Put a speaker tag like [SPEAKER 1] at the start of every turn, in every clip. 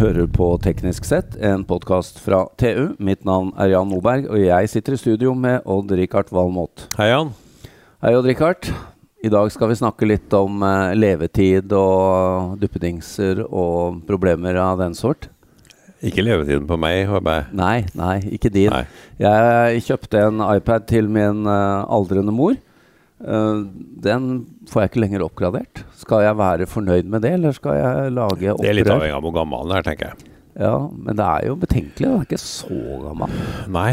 [SPEAKER 1] hører på Teknisk sett, en podkast fra TU. Mitt navn er Jan Moberg, og jeg sitter i studio med Odd-Rikard Valmot.
[SPEAKER 2] Hei, Jan.
[SPEAKER 1] Hei, Odd-Rikard. I dag skal vi snakke litt om eh, levetid og duppedingser og problemer av den sort.
[SPEAKER 2] Ikke levetiden på meg, håper jeg.
[SPEAKER 1] Nei, nei, ikke din.
[SPEAKER 2] Nei.
[SPEAKER 1] Jeg kjøpte en iPad til min eh, aldrende mor. Eh, den får jeg ikke lenger oppgradert. Skal jeg være fornøyd med det, eller skal jeg lage opprør?
[SPEAKER 2] Det er litt avhengig av hvor gammel den er, tenker jeg.
[SPEAKER 1] Ja, men det er jo betenkelig. Den er ikke så gammel.
[SPEAKER 2] Nei,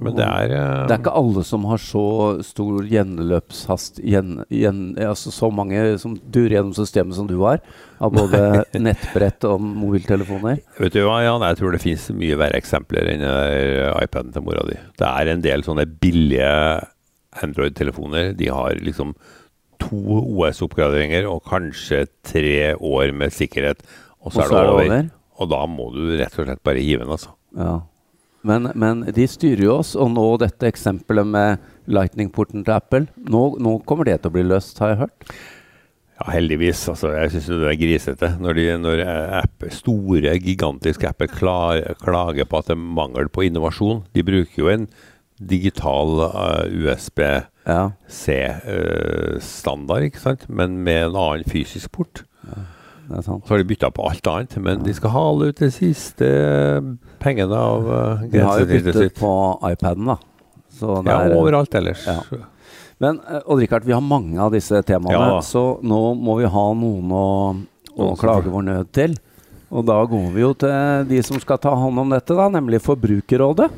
[SPEAKER 2] men det er uh...
[SPEAKER 1] Det er ikke alle som har så stor gjenløpshast gjen, gjen, Altså så mange som durer gjennom systemet som du har, av både nettbrett og mobiltelefoner.
[SPEAKER 2] Vet du hva, Jan? Jeg tror det finnes mye verre eksempler enn der iPaden til mora di. Det er en del sånne billige Android-telefoner. De har liksom to OS-oppgraderinger og kanskje tre år med sikkerhet, og så er det over. Og da må du rett og slett bare hive den, altså.
[SPEAKER 1] Ja. Men, men de styrer jo oss, og nå dette eksempelet med Lightning-porten til Apple nå, nå, kommer det til å bli løst, har jeg hørt?
[SPEAKER 2] Ja, heldigvis. Altså, jeg syns det er grisete når, de, når Apple, store, gigantiske apper klager på at det er mangel på innovasjon. De bruker jo en digital uh, USB-C-standard, uh, ikke sant? men med en annen fysisk port. Ja. Så har de bytta på alt annet, men de skal hale ut de siste pengene av uh,
[SPEAKER 1] De har jo byttet på iPaden, da.
[SPEAKER 2] ja, er, overalt ellers.
[SPEAKER 1] Ja. Men Odd Rikard, vi har mange av disse temaene, ja. så nå må vi ha noen å, å klage vår nød til. Og da går vi jo til de som skal ta hånd om dette, da, nemlig Forbrukerrådet.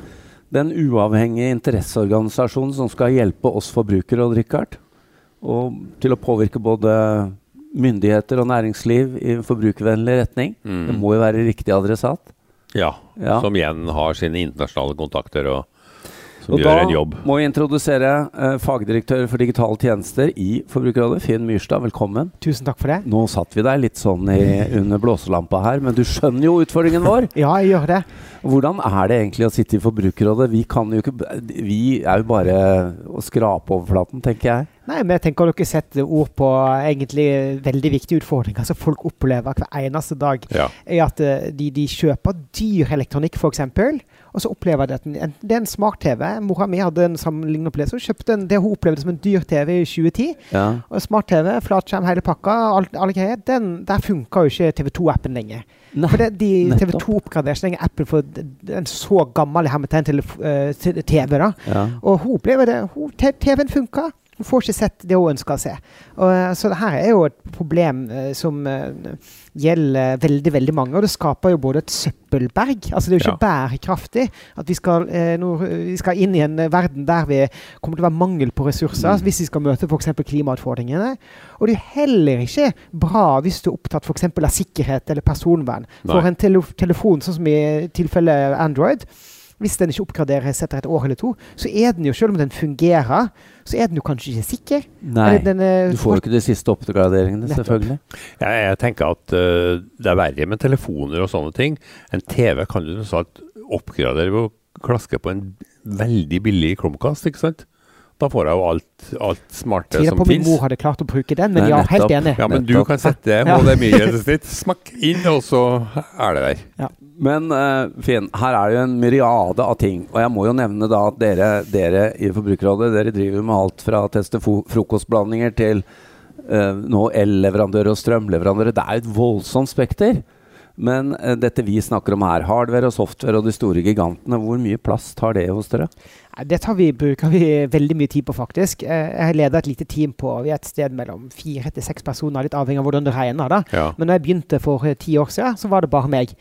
[SPEAKER 1] Den uavhengige interesseorganisasjonen som skal hjelpe oss forbrukere, og Richard, og til å påvirke både myndigheter og næringsliv i forbrukervennlig retning. Mm. Det må jo være riktig adressat.
[SPEAKER 2] Ja, ja, som igjen har sine internasjonale kontakter og som og gjør en jobb.
[SPEAKER 1] Da må vi introdusere eh, fagdirektør for digitale tjenester i Forbrukerrådet, Finn Myrstad. Velkommen.
[SPEAKER 3] Tusen takk for det.
[SPEAKER 1] Nå satt vi deg litt sånn i, under blåselampa her, men du skjønner jo utfordringen vår?
[SPEAKER 3] ja, jeg gjør det.
[SPEAKER 1] Hvordan er det egentlig å sitte i Forbrukerrådet? Vi, kan jo ikke, vi er jo bare å skrape overflaten, tenker jeg.
[SPEAKER 3] Nei, men jeg tenker dere setter ord på egentlig veldig viktige utfordringer som folk opplever hver eneste dag.
[SPEAKER 2] Ja.
[SPEAKER 3] er At eh, de, de kjøper dyr elektronikk, f.eks. Og så opplever jeg at en, det er en smart-TV. Mora mi hadde en sammenlignende opplevelse. Hun kjøpte en, det hun opplevde som en dyr TV i 2010.
[SPEAKER 1] Ja.
[SPEAKER 3] Og Smart-TV, flatskjerm, hele pakka, alt, alle greier. Den, der funka jo ikke TV2-appen lenger.
[SPEAKER 1] Nei,
[SPEAKER 3] for det, de TV2 oppgraderer ikke lenger appen for en så gammel hermetegn til uh, TV. da.
[SPEAKER 1] Ja.
[SPEAKER 3] Og hun opplever det. TV-en funka. Hun får ikke sett det hun ønsker å se. Og, eh, så det her er jo et problem uh, som uh, gjelder veldig veldig mange. Og det skaper jo både et søppelberg Altså det er jo ikke bærekraftig at vi skal, uh, nå, vi skal, inn i en verden der vi kommer til å være mangel på ressurser mm. hvis vi skal møte f.eks. klimautfordringene. Og det er heller ikke bra hvis du er opptatt f.eks. av sikkerhet eller personvern. For Nei. en tele telefon, sånn som i tilfellet Android hvis den ikke oppgraderes etter et år eller to, så er den jo, selv om den fungerer, så er den jo kanskje ikke sikker.
[SPEAKER 1] Nei, den, uh, du får jo ikke de siste oppgraderingene, nettopp. selvfølgelig.
[SPEAKER 2] Ja, jeg tenker at uh, det er verre med telefoner og sånne ting. En TV kan du sagt oppgradere ved å klaske på en veldig billig Chromecast, ikke sant? Da får jeg jo alt, alt smarte som fins.
[SPEAKER 3] på min mor hadde klart å bruke den, men Nei, ja, helt enig.
[SPEAKER 2] Ja, men du kan sette HDMI-grenset ditt, smakk inn, og så er det der.
[SPEAKER 1] Ja. Men uh, Finn, her er det jo en myriade av ting. Og jeg må jo nevne da at dere, dere i Forbrukerrådet dere driver med alt fra å teste frokostblandinger til uh, nå el-leverandører og strømleverandører. Det er jo et voldsomt spekter. Men uh, dette vi snakker om her, hardware og software og de store gigantene, hvor mye plass tar det hos dere?
[SPEAKER 3] Det vi, bruker vi veldig mye tid på, faktisk. Jeg har leda et lite team på vi er et sted mellom fire til seks personer, litt avhengig av hvordan du regner. da.
[SPEAKER 2] Ja.
[SPEAKER 3] Men når jeg begynte for ti år siden, så var det bare meg.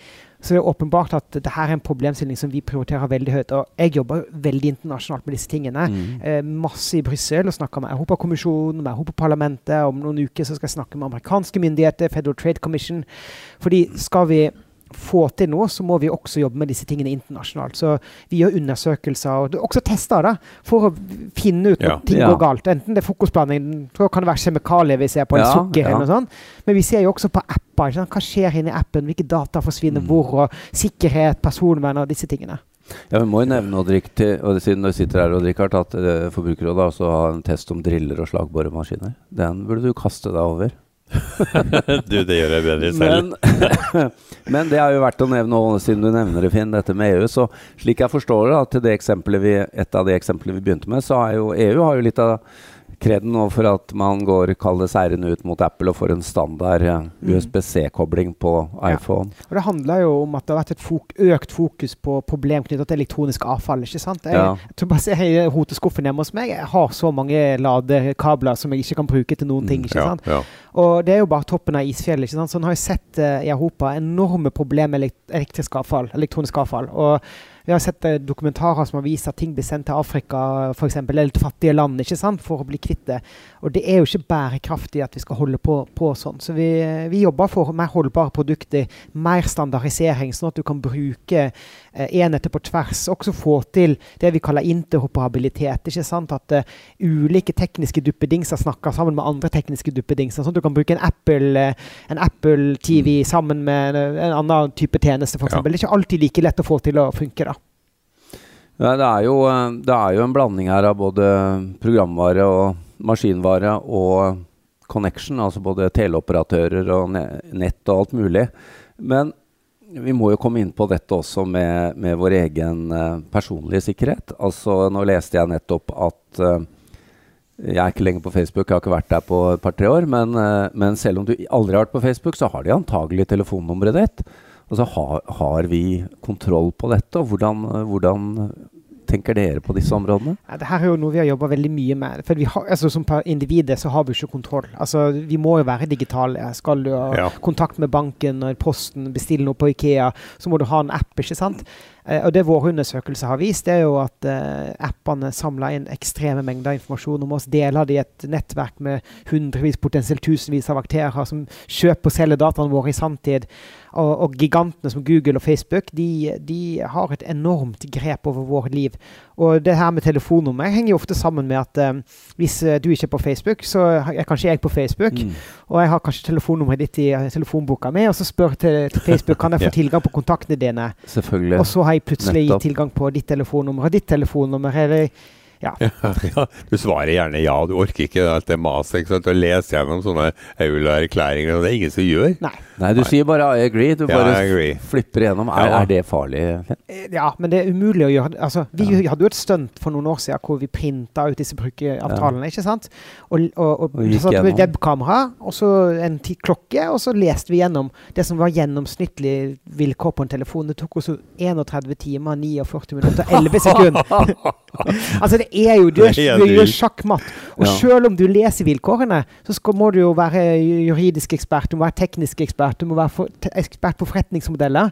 [SPEAKER 3] Så det er åpenbart at dette er en problemstilling som vi prioriterer veldig høyt. Og jeg jobber veldig internasjonalt med disse tingene. Mm. Eh, masse i Brussel og snakker med Europakommisjonen, med Europaparlamentet. Om noen uker så skal jeg snakke med amerikanske myndigheter, Federal Trade Commission. Fordi skal vi få til noe, så må vi også jobbe med disse tingene internasjonalt. Så vi gjør undersøkelser og også tester da, for å finne ut når ja. ting går galt. Enten det er frokostblanding, så kan det være kjemikalier vi ser på, eller ja, sukker eller noe sånt. Men vi ser jo også på apper. Hva skjer inni appen? Hvilke data forsvinner mm. hvor? og Sikkerhet, personvern og disse tingene.
[SPEAKER 1] Ja, Vi må jo nevne Oddrik, til, og siden du sitter her, Oddrikard, at uh, Forbrukerrådet også har en test om driller og slagboremaskiner. Den burde du kaste deg over.
[SPEAKER 2] du, det gjør jeg bedre selv.
[SPEAKER 1] Men, men, det er jo verdt å nevne, siden du nevner det, Finn, dette med EU. Så slik jeg forstår det, til det vi, et av de eksemplene vi begynte med, så er jo EU har jo litt av kreden nå for at man går kall seirende ut mot Apple og får en standard USB-C-kobling på iPhone.
[SPEAKER 3] Ja. Og Det handler jo om at det har vært et fok økt fokus på problem knyttet til elektronisk avfall. ikke sant? Jeg, ja. jeg tror bare se i hoteskuffen hjemme hos meg. Jeg har så mange ladekabler som jeg ikke kan bruke til noen ting. ikke sant? Ja, og det er jo bare toppen av isfjellet. ikke sant? Så nå har jeg sett uh, i Europa enorme problemer med elektrisk avfall, elektronisk avfall. og vi har sett eh, dokumentarer som har vist at ting blir sendt til Afrika for eksempel, eller til fattige land ikke sant, for å bli kvitt det. Og det er jo ikke bærekraftig at vi skal holde på, på sånn. Så vi, vi, jobber for mer holdbare produkter, mer standardisering, sånn at du kan bruke eh, enheter på tvers. Også få til det vi kaller interoperabilitet. ikke sant, At uh, ulike tekniske duppedingser snakker sammen med andre tekniske duppedingser. Sånn at du kan bruke en Apple, uh, en Apple TV mm. sammen med en, en annen type tjeneste, f.eks. Ja. Det er ikke alltid like lett å få til å funke. da.
[SPEAKER 1] Nei, det, er jo, eh, det er jo en blanding her av både programvare og maskinvare og connection, altså både teleoperatører og nett og alt mulig. Men vi må jo komme inn på dette også med, med vår egen uh, personlige sikkerhet. Altså, nå leste jeg nettopp at uh, Jeg er ikke lenger på Facebook, jeg har ikke vært der på et par-tre år. Men, uh, men, selv om du aldri har vært på Facebook, så har de antagelig telefonnummeret ditt. Altså, ha, har, vi kontroll på dette, og hvordan, hvordan tenker dere på disse områdene?
[SPEAKER 3] Ja, det her er jo noe vi har jobba veldig mye med. For har, altså, Som individer så har vi ikke kontroll. Altså, Vi må jo være digitale. Skal du ha ja. kontakt med banken og posten, bestille noe på Ikea, så må du ha en app. ikke sant? Eh, og Det våre undersøkelser har vist, er jo at eh, appene samler inn ekstreme mengder informasjon om oss. Deler de et nettverk med hundrevis, potensielt tusenvis av aktører som kjøper og selger dataene våre i sanntid. Og, og, gigantene som Google og Facebook de, de, har et enormt grep over våre liv. Og det her med telefonnummer henger jo ofte sammen med at eh, hvis uh, du ikke er på Facebook, så er kanskje jeg på Facebook. Mm. Og jeg har kanskje telefonnummeret ditt i uh, telefonboka mi, og så spør til, til Facebook kan jeg få tilgang på kontaktene dine.
[SPEAKER 1] Selvfølgelig.
[SPEAKER 3] Og så har jeg plutselig gi tilgang på ditt telefonnummer og ditt telefonnummer. Eller ja.
[SPEAKER 2] ja. Du svarer gjerne ja, du orker ikke alt det maset. Å lese gjennom sånne Aula-erklæringer, det er ingen som gjør.
[SPEAKER 1] Nei, Nei du sier bare I agree. Du bare ja, agree. flipper gjennom. Er, er, det farlig?
[SPEAKER 3] Eh, ja, men det er umulig å gjøre. Altså, vi hadde jo et stunt for noen år siden hvor vi printa ut disse brukeravtalene. ikke sant? Og, og, og, og satte med webkamera og så en klokke, og så leste vi gjennom det som var gjennomsnittlig vilkår på en telefon. Det tok oss 31 timer, 49 minutter, 11 sekunder. altså, det er jo Du er, du er sjakkmatt. Og ja. selv om du leser vilkårene, så skal, må du jo være juridisk ekspert, du må være teknisk ekspert, du må være for, ekspert på forretningsmodeller.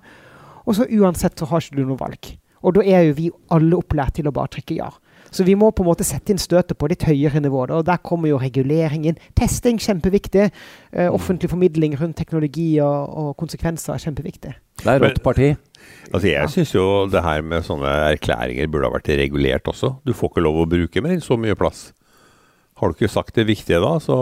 [SPEAKER 3] Og så uansett så har ikke du noe valg. Og da er jo vi alle opplært til å bare trykke ja. Så vi må på en måte sette inn støtet på litt høyere nivå. Og der kommer jo reguleringen. Testing kjempeviktig. Eh, mm. offentlig formidling rundt teknologi og, og konsekvenser er kjempeviktig.
[SPEAKER 1] Det er rått parti.
[SPEAKER 2] Altså Jeg ja. syns jo det her med sånne erklæringer burde ha vært regulert også. Du får ikke lov å bruke mer enn så mye plass. Har du ikke sagt det viktige da, så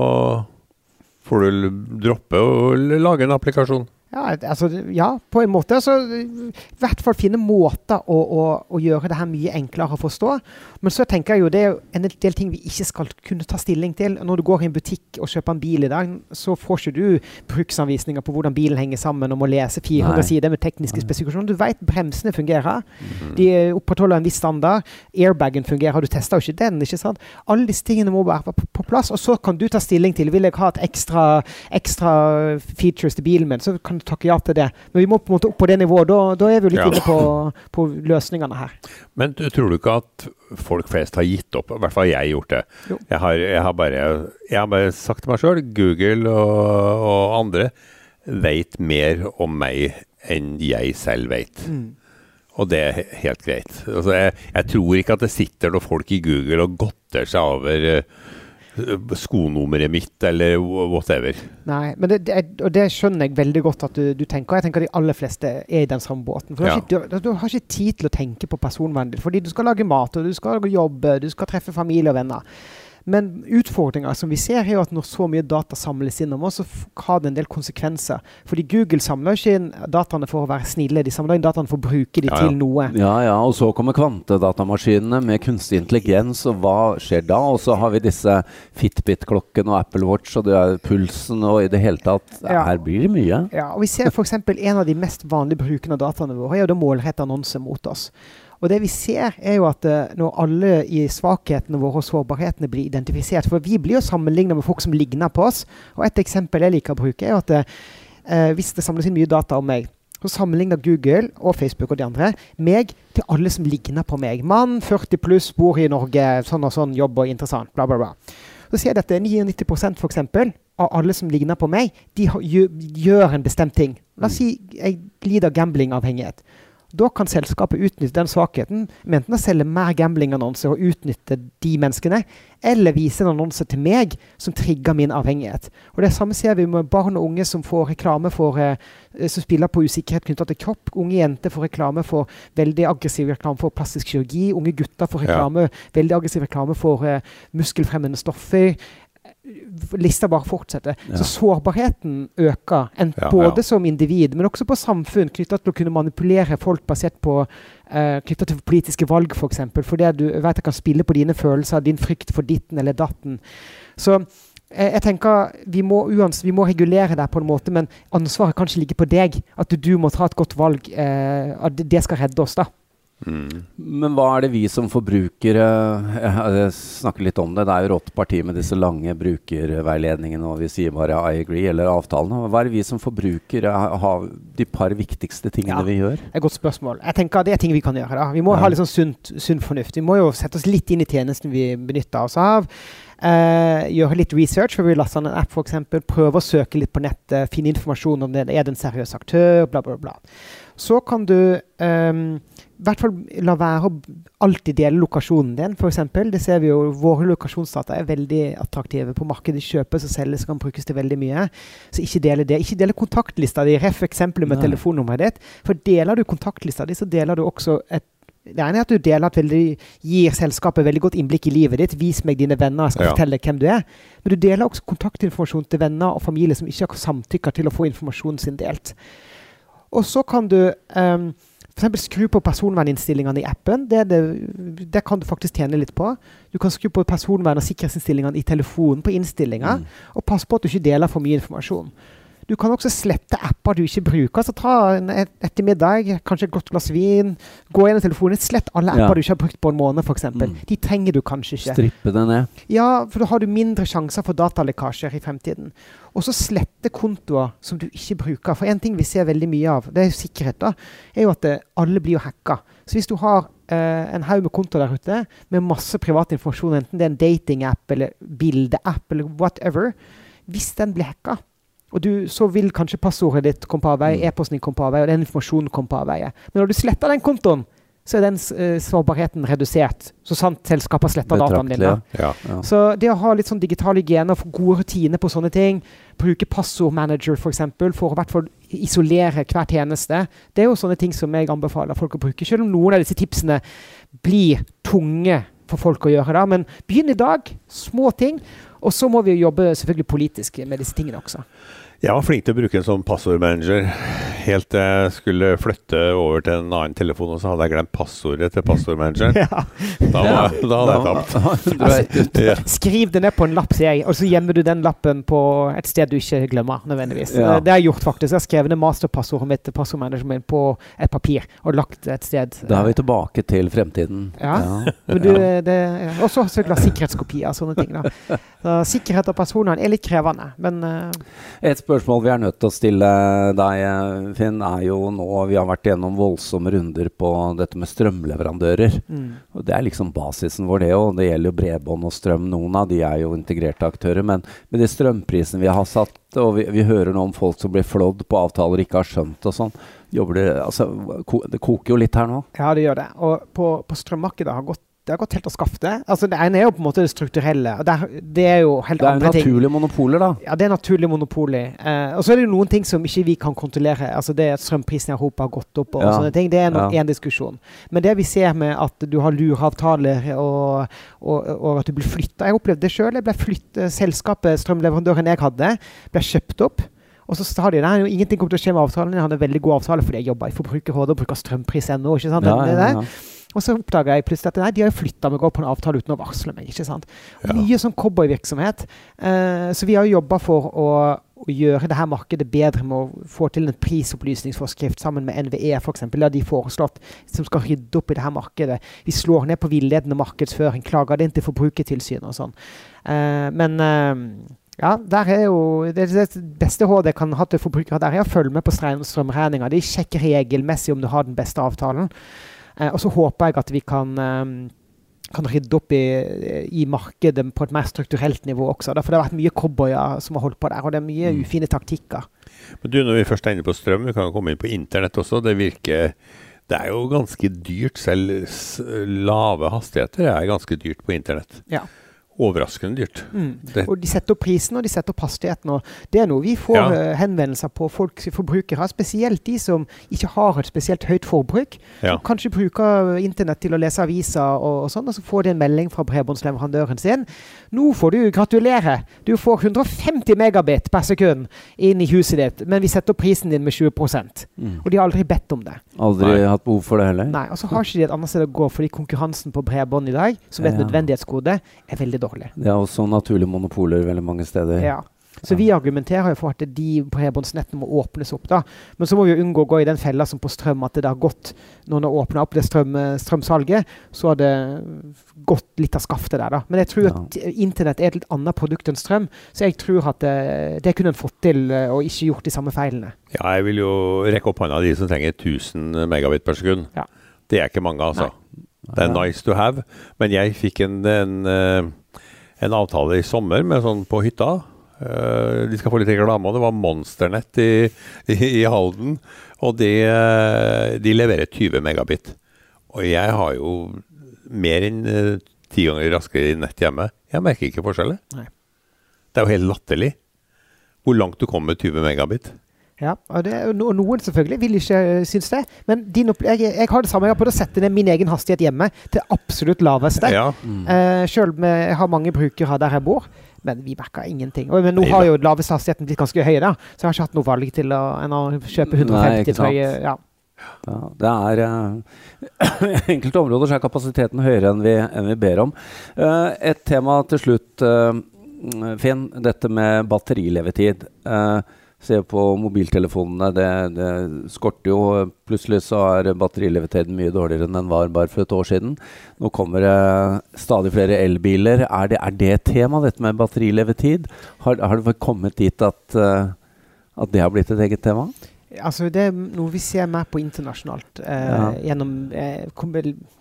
[SPEAKER 2] får du droppe å lage en applikasjon.
[SPEAKER 3] Ja, altså, ja, på en måte. Altså, I hvert fall finne måter å, å, å, gjøre det her mye enklere å forstå. Men så tenker jeg jo det er en del ting vi ikke skal kunne ta stilling til. Når du går i en butikk og kjøper en bil i dag, så får ikke du bruksanvisninger på hvordan bilen henger sammen, og må lese 400 Nei. sider med tekniske spesifikasjoner. Du vet bremsene fungerer. Mhm. De opprettholder en viss standard. Airbagen fungerer. Du tester jo ikke den. ikke sant? Alle disse tingene må være på plass, og så kan du ta stilling til vil jeg ha et ekstra, ekstra features til bilen min. så kan kan takke ja til det. Men vi må på en måte opp på det nivået. Da, da er vi jo litt ja. inne på, på, løsningene her.
[SPEAKER 2] Men tror du ikke at folk flest har gitt opp? I hvert fall har jeg gjort det. Jeg har, jeg har, bare, jeg har bare sagt til meg sjøl, Google og, og andre vet mer om meg enn jeg selv vet. Mm. Og det er helt greit. Altså, jeg, jeg, tror ikke at det sitter noen folk i Google og godter seg over uh, skonummeret mitt, eller whatever.
[SPEAKER 3] Nei, men det, det, og det skjønner jeg veldig godt at du, du tenker. Jeg tenker de aller fleste er i den samme båten. For du, har ikke, du, du, har ikke tid til å tenke på personvernet ditt. Fordi du skal lage mat, og du skal jobbe, du skal treffe familie og venner. Men utfordringa som vi ser, er jo at når så mye data samles inn om oss, så har det en del konsekvenser. Fordi Google samler ikke inn dataene for å være snille, de samler inn dataene for å bruke de ja, til noe.
[SPEAKER 1] Ja, ja, og så kommer kvantedatamaskinene med kunstig intelligens, og hva skjer da? Og så har vi disse Fitbit-klokkene og Apple Watch og det er pulsen og i det hele tatt ja. Her blir det mye.
[SPEAKER 3] Ja, og vi ser f.eks. en av de mest vanlige brukene av dataene våre er jo det målrette annonser mot oss. Og det vi ser, er jo at uh, når alle i svakhetene våre og sårbarhetene blir identifisert For vi blir jo sammenligna med folk som ligner på oss. Og et eksempel jeg liker å bruke, er at eh, hvis det samles inn mye data om meg, så sammenligner Google og Facebook og de andre meg til alle som ligner på meg. Mann, 40 pluss, bor i Norge, sånn og sånn, jobb og interessant, bla, bla, bla. Så sier jeg at 99% for eksempel, av alle som ligner på meg, de gjør en bestemt ting. La oss si jeg lider gamblingavhengighet. Da kan selskapet utnytte den svakheten med enten å selge mer gamblingannonser og utnytte de menneskene, eller vise en annonse til meg som trigger min avhengighet. Og Det samme ser vi med barn og unge som får reklame for, eh, som spiller på usikkerhet knyttet til kropp. Unge jenter får reklame for veldig aggressiv reklame for plastisk kirurgi. Unge gutter får reklame, ja. veldig aggressiv reklame for eh, muskelfremmende stoffer lista bare fortsetter. Ja. Så sårbarheten øker, en, ja, både ja. som individ, men også på samfunn, knytta til å kunne manipulere folk basert på uh, knytta til politiske valg, f.eks. For eksempel, fordi du vet jeg kan spille på dine følelser, din frykt for ditten eller datten. Så jeg, jeg tenker vi må, uans, vi må regulere det på en måte, men ansvaret kan ikke ligge på deg. At du, du må ta et godt valg. Uh, at det skal redde oss, da.
[SPEAKER 1] Mm. Men hva er det vi som forbrukere Jeg snakker litt om det. Det er jo rått parti med disse lange brukerveiledningene, og vi sier bare 'I agree' eller avtalene. Hva er det vi som forbrukere har de par viktigste tingene ja, vi gjør?
[SPEAKER 3] Det er Et godt spørsmål. Jeg tenker Det er ting vi kan gjøre. da. Vi må ja. ha litt sånn sunt, sunn fornuft. Vi må jo sette oss litt inn i tjenesten vi benytter oss av. Uh, gjøre litt research, for vi laster en app f.eks. Prøve å søke litt på nettet, finne informasjon om det. Er det en seriøs aktør? Bla, bla, bla. Så kan du um, i hvert fall la være å alltid dele lokasjonen din, f.eks. Det ser vi jo, Våre lokasjonsdata er veldig attraktive. På markedet kjøpes og selges kan brukes til veldig mye. Så ikke dele det. Ikke dele kontaktlista di. Ref eksempelet med Nei. telefonnummeret ditt. For deler du kontaktlista di, så deler du også et det ene er at du deler at veldig, gir selskapet veldig godt innblikk i livet ditt. Vis meg dine venner, jeg skal ja. fortelle hvem du er. Men du deler også kontaktinformasjon til venner og familie som ikke har samtykker til å få informasjonen sin delt. Og så kan du um, F.eks. skru på personverninnstillingene i appen. Det, det, det, kan du faktisk tjene litt på. Du kan skru på personvern- og sikkerhetsinnstillingene i telefonen på innstillinga. Mm. Og pass på at du ikke deler for mye informasjon. Du kan også slette apper du ikke bruker. Så ta en et, ettermiddag, kanskje et godt glass vin, gå gjennom telefonen, slett alle apper ja. du ikke har brukt på en måned, f.eks. Mm. De trenger du kanskje ikke.
[SPEAKER 1] Strippe det ned.
[SPEAKER 3] Ja, for da har du mindre sjanser for datalekkasjer i fremtiden. Og så slette kontoer som du ikke bruker. For en ting vi ser veldig mye av, det er jo sikkerhet, da, er jo at det, eh, alle blir jo hacka. Så hvis du har Uh, en haug med kontoer der ute med masse privat informasjon, enten det er en datingapp eller bildeapp eller whatever, hvis den blir hacka, og du, så vil kanskje passordet ditt komme på avveie, mm. e-posten din komme på avveie, og den informasjonen komme på avveie. Men når du sletter den kontoen, så er den uh, sårbarheten redusert. Så sant selskapet sletter dataene dine. Ja, ja. Så det å ha litt sånn digital hygiene og få gode rutiner på sånne ting, bruke passordmanager f.eks. For, eksempel, for å hvert fall isolere hver tjeneste, det er jo sånne ting som jeg anbefaler folk å bruke. Selv om noen av disse tipsene blir tunge for folk å gjøre. da, Men begynn i dag. Små ting. Og så må vi jobbe selvfølgelig politisk med disse tingene også.
[SPEAKER 2] Jeg var flink til å bruke den som passordmanager helt til jeg skulle flytte over til en annen telefon, og så hadde jeg glemt passordet til passordmanageren. Ja. Da, da, hadde jeg tapt.
[SPEAKER 3] Altså, skriv det ned på en lapp, sier jeg, og så gjemmer du den lappen på et sted du ikke glemmer. nødvendigvis. Ja. Det har jeg gjort, faktisk. Jeg har skrevet ned masterpassordet mitt til passordmanageren min på et papir og lagt det et sted.
[SPEAKER 1] Da er vi tilbake til fremtiden.
[SPEAKER 3] Ja. Men og så selvfølgelig sikkerhetskopier og sånne ting. da. Så sikkerhet av personene er litt krevende, men uh,
[SPEAKER 1] Et spørsmål vi er nødt til å stille deg, Finn, er jo nå Vi har vært gjennom voldsomme runder på dette med strømleverandører. Mm. Og Det er liksom basisen vår, det òg. Det gjelder jo bredbånd og strøm. Noen av de er jo integrerte aktører. Men med de strømprisene vi har satt, og vi, vi hører nå om folk som blir flådd på avtaler ikke har skjønt og sånn. Jobber det, altså, det koker jo litt her nå?
[SPEAKER 3] Ja, det gjør det. Og på, på strømmarkedet har gått det har gått helt av skaftet. Altså, det ene er jo på en måte det strukturelle. og er, Det er jo helt
[SPEAKER 1] det
[SPEAKER 3] andre ting.
[SPEAKER 1] Det er naturlige monopoler, da.
[SPEAKER 3] Ja, det er naturlige monopoler. Eh, og så er det jo noen ting som ikke vi kan kontrollere. Altså det at strømprisen i Europa har gått opp og ja. sånne ting. Det er en ja. diskusjon. Men det vi ser med at du har lureavtaler og, og, og, at du blir flytta Jeg opplevde det sjøl. Flyttet, Selskapet, strømleverandøren jeg hadde, ble kjøpt opp. Og så sa de nei, ingenting kommer til å skje med avtalen. Jeg hadde en veldig god avtale fordi jeg jobba i Forbrukerrådet og bruker strømpris.no. ikke sant? Ja, ja, ja. Og så oppdaga jeg plutselig at nei, de har flytta meg opp på en avtale uten å varsle meg. ikke sant? Ja. Mye sånn cowboyvirksomhet. Eh, så vi har jobba for å, å, gjøre det her markedet bedre med å få til en prisopplysningsforskrift sammen med NVE f.eks. Det har de foreslått som skal rydde opp i det her markedet. Vi slår ned på villedende markedsføring, klager det inn til Forbrukertilsynet og sånn. Eh, men eh, ja, der er jo det, det beste rådet jeg kan ha til forbrukere, der er å følge med på strømregninga. De sjekker regelmessig om du har den beste avtalen. Eh, og så håper jeg at vi kan, eh, kan rydde opp i, i, markedet på et mer strukturelt nivå også. For det har vært mye cowboyer som har holdt på der, og det er mye mm. ufine taktikker.
[SPEAKER 2] Men du, Når vi først er inne på strøm, vi kan komme inn på internett også. Det virker det er jo ganske dyrt. Selv lave hastigheter er ganske dyrt på internett.
[SPEAKER 3] Ja
[SPEAKER 2] overraskende dyrt.
[SPEAKER 3] Mm. Og de setter opp prisen og de setter opp hastigheten. og Det er noe vi får ja. uh, henvendelser på folk forbrukere, spesielt de som ikke har et spesielt høyt forbruk. Ja. Som kanskje bruker internett til å lese aviser og, og sånn, og så får de en melding fra bredbåndsleverandøren sin. Nå får du gratulere! Du får 150 megabit per sekund inn i huset ditt, men vi setter opp prisen din med 20 mm. Og de har aldri bedt om det.
[SPEAKER 1] Aldri Nei. hatt behov for det heller?
[SPEAKER 3] Nei, og så har ikke de et annet sted å gå, fordi konkurransen på bredbånd i dag, som er et ja. nødvendighetsgode, er veldig dårlig dårlig.
[SPEAKER 1] Det er også naturlige monopoler veldig mange steder.
[SPEAKER 3] Ja. Så vi argumenterer jo for at de bredbåndsnettene må åpnes opp. da. Men så må vi jo unngå å gå i den fella som på strøm, at det har gått Når det åpna opp det strøm, strømsalget, så har det gått litt av skaftet der. da. Men jeg tror ja. at internett er et litt annet produkt enn strøm, så jeg tror at det, det kunne en fått til eh, og ikke gjort de samme feilene.
[SPEAKER 2] Ja, jeg vil jo rekke opp hånda de som trenger 1000 megabit per sekund. Ja. Det er ikke mange, altså. Nei. Det er nice to have. Men jeg fikk en, en uh, en avtale i sommer med sånn på hytta. Uh, de skal få litt reklame, og det var Monsternett i, i, i Halden. Og de, uh, de, leverer 20 megabit. Og jeg har jo mer enn uh, ti ganger raskere nett hjemme. Jeg merker ikke forskjellen. Det er jo helt latterlig hvor langt du kommer med 20 megabit.
[SPEAKER 3] Ja, og, det, og, noen selvfølgelig vil ikke uh, synes det. Men din, jeg, jeg, har det samme. Jeg har prøvd å sette ned min egen hastighet hjemme til absolutt laveste. Ja. Mm. Uh, selv om jeg har mange brukere der jeg bor, men vi merker ingenting. Og, men nå har jo laveste hastigheten blitt ganske høy, da, så jeg har ikke hatt noe valg til å, enn å kjøpe 150 høye. Ja.
[SPEAKER 1] Ja, det er uh, enkelte områder så er kapasiteten høyere enn vi, enn vi ber om. Uh, et tema til slutt, uh, Finn. Dette med batterilevetid. Uh, Se på mobiltelefonene. Det, det, skorter jo. Plutselig så er batterilevetiden mye dårligere enn den var bare for et år siden. Nå kommer det stadig flere elbiler. Er det, er det et tema, dette med batterilevetid? Har, har det kommet dit at, uh, at det har blitt et eget tema?
[SPEAKER 3] Altså det er noe vi ser mer på internasjonalt eh, ja. gjennom eh,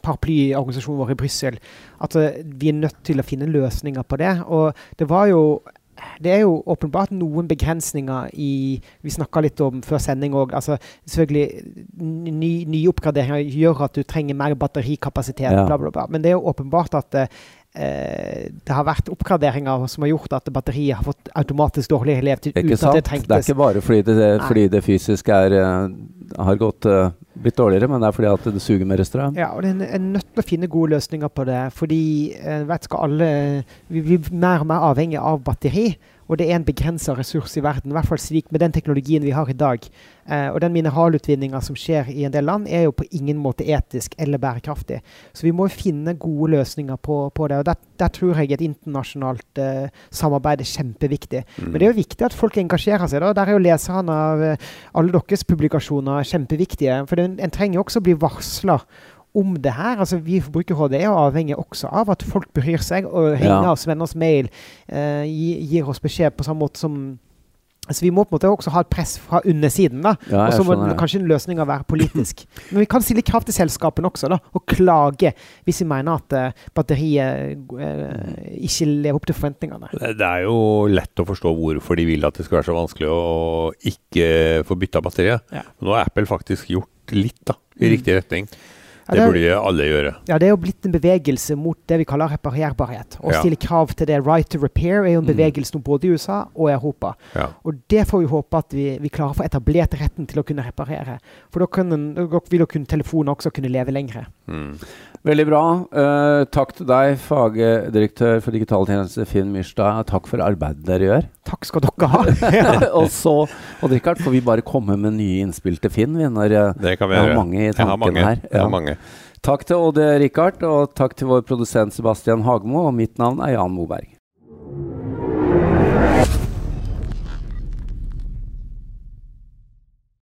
[SPEAKER 3] paraplyorganisasjonen vår i Brussel. At uh, vi er nødt til å finne løsninger på det. Og det var jo det er jo åpenbart noen begrensninger i Vi snakka litt om før sending òg. Altså, selvfølgelig ny, nye oppgraderinger gjør at du trenger mer batterikapasitet, ja. bla, bla, bla. Men det er jo åpenbart at eh, det har vært oppgraderinger som har gjort at batteriet har fått automatisk dårligere levetid uten sant? at det trengtes.
[SPEAKER 1] Det er ikke bare fordi det, fordi det fysisk er, uh, har gått uh, blitt dårligere, men det er fordi at det suger mer strøm.
[SPEAKER 3] Ja, og det er nødt til å finne gode løsninger på det. Fordi uh, vet alle, vi blir mer og mer avhengig av batteri. Og det er en begrensa ressurs i verden, i hvert fall slik med den teknologien vi har i dag. Eh, og den mineralutvinninga som skjer i en del land, er jo på ingen måte etisk eller bærekraftig. Så vi må finne gode løsninger på, på det. Og der, der, tror jeg et internasjonalt eh, samarbeid er kjempeviktig. Mm. Men det er jo viktig at folk engasjerer seg. da. Der er jo leserne av eh, alle deres publikasjoner kjempeviktige. For det, en trenger jo også å bli varsla om det her. Altså, vi i Forbrukerrådet er avhengig også av at folk bryr seg og ringer ja. oss, sender oss mail, uh, gir oss beskjed på samme måte som Altså Vi må på en måte også ha et press fra undersiden. da, ja, Og så må kanskje en løsning være politisk. Men vi kan stille krav til selskapene også, da, og klage hvis vi mener at uh, batteriet uh, ikke lever opp til forventningene.
[SPEAKER 2] Det er jo lett å forstå hvorfor de vil at det skal være så vanskelig å ikke få bytta batteriet. Ja. Nå har Apple faktisk gjort litt da, i mm. riktig retning. Det, det burde alle gjøre.
[SPEAKER 3] Ja, det er jo blitt en bevegelse mot det vi kaller reparerbarhet. Å ja. stille krav til det. Right to repair er jo en mm. bevegelse nå både i USA og i Europa. Ja. Og det får vi håpe at vi, vi, klarer å få etablert retten til å kunne reparere. For da, kan, da vil jo telefonen også kunne leve lenger. Mm.
[SPEAKER 1] Veldig bra. Uh, takk til deg, fagdirektør for digitaltjeneste Finn Myrstad. Takk for arbeidet dere gjør.
[SPEAKER 3] Takk skal dere ha.
[SPEAKER 1] og så Odd Rikard, får vi bare komme med nye innspill til Finn vi, når eh,
[SPEAKER 2] det kan vi gjøre.
[SPEAKER 1] har mange i tanken mange. her.
[SPEAKER 2] Ja. Jeg har mange.
[SPEAKER 1] Takk til Odd Rikard, og takk til vår produsent Sebastian Hagmo. Og mitt navn er Jan Moberg.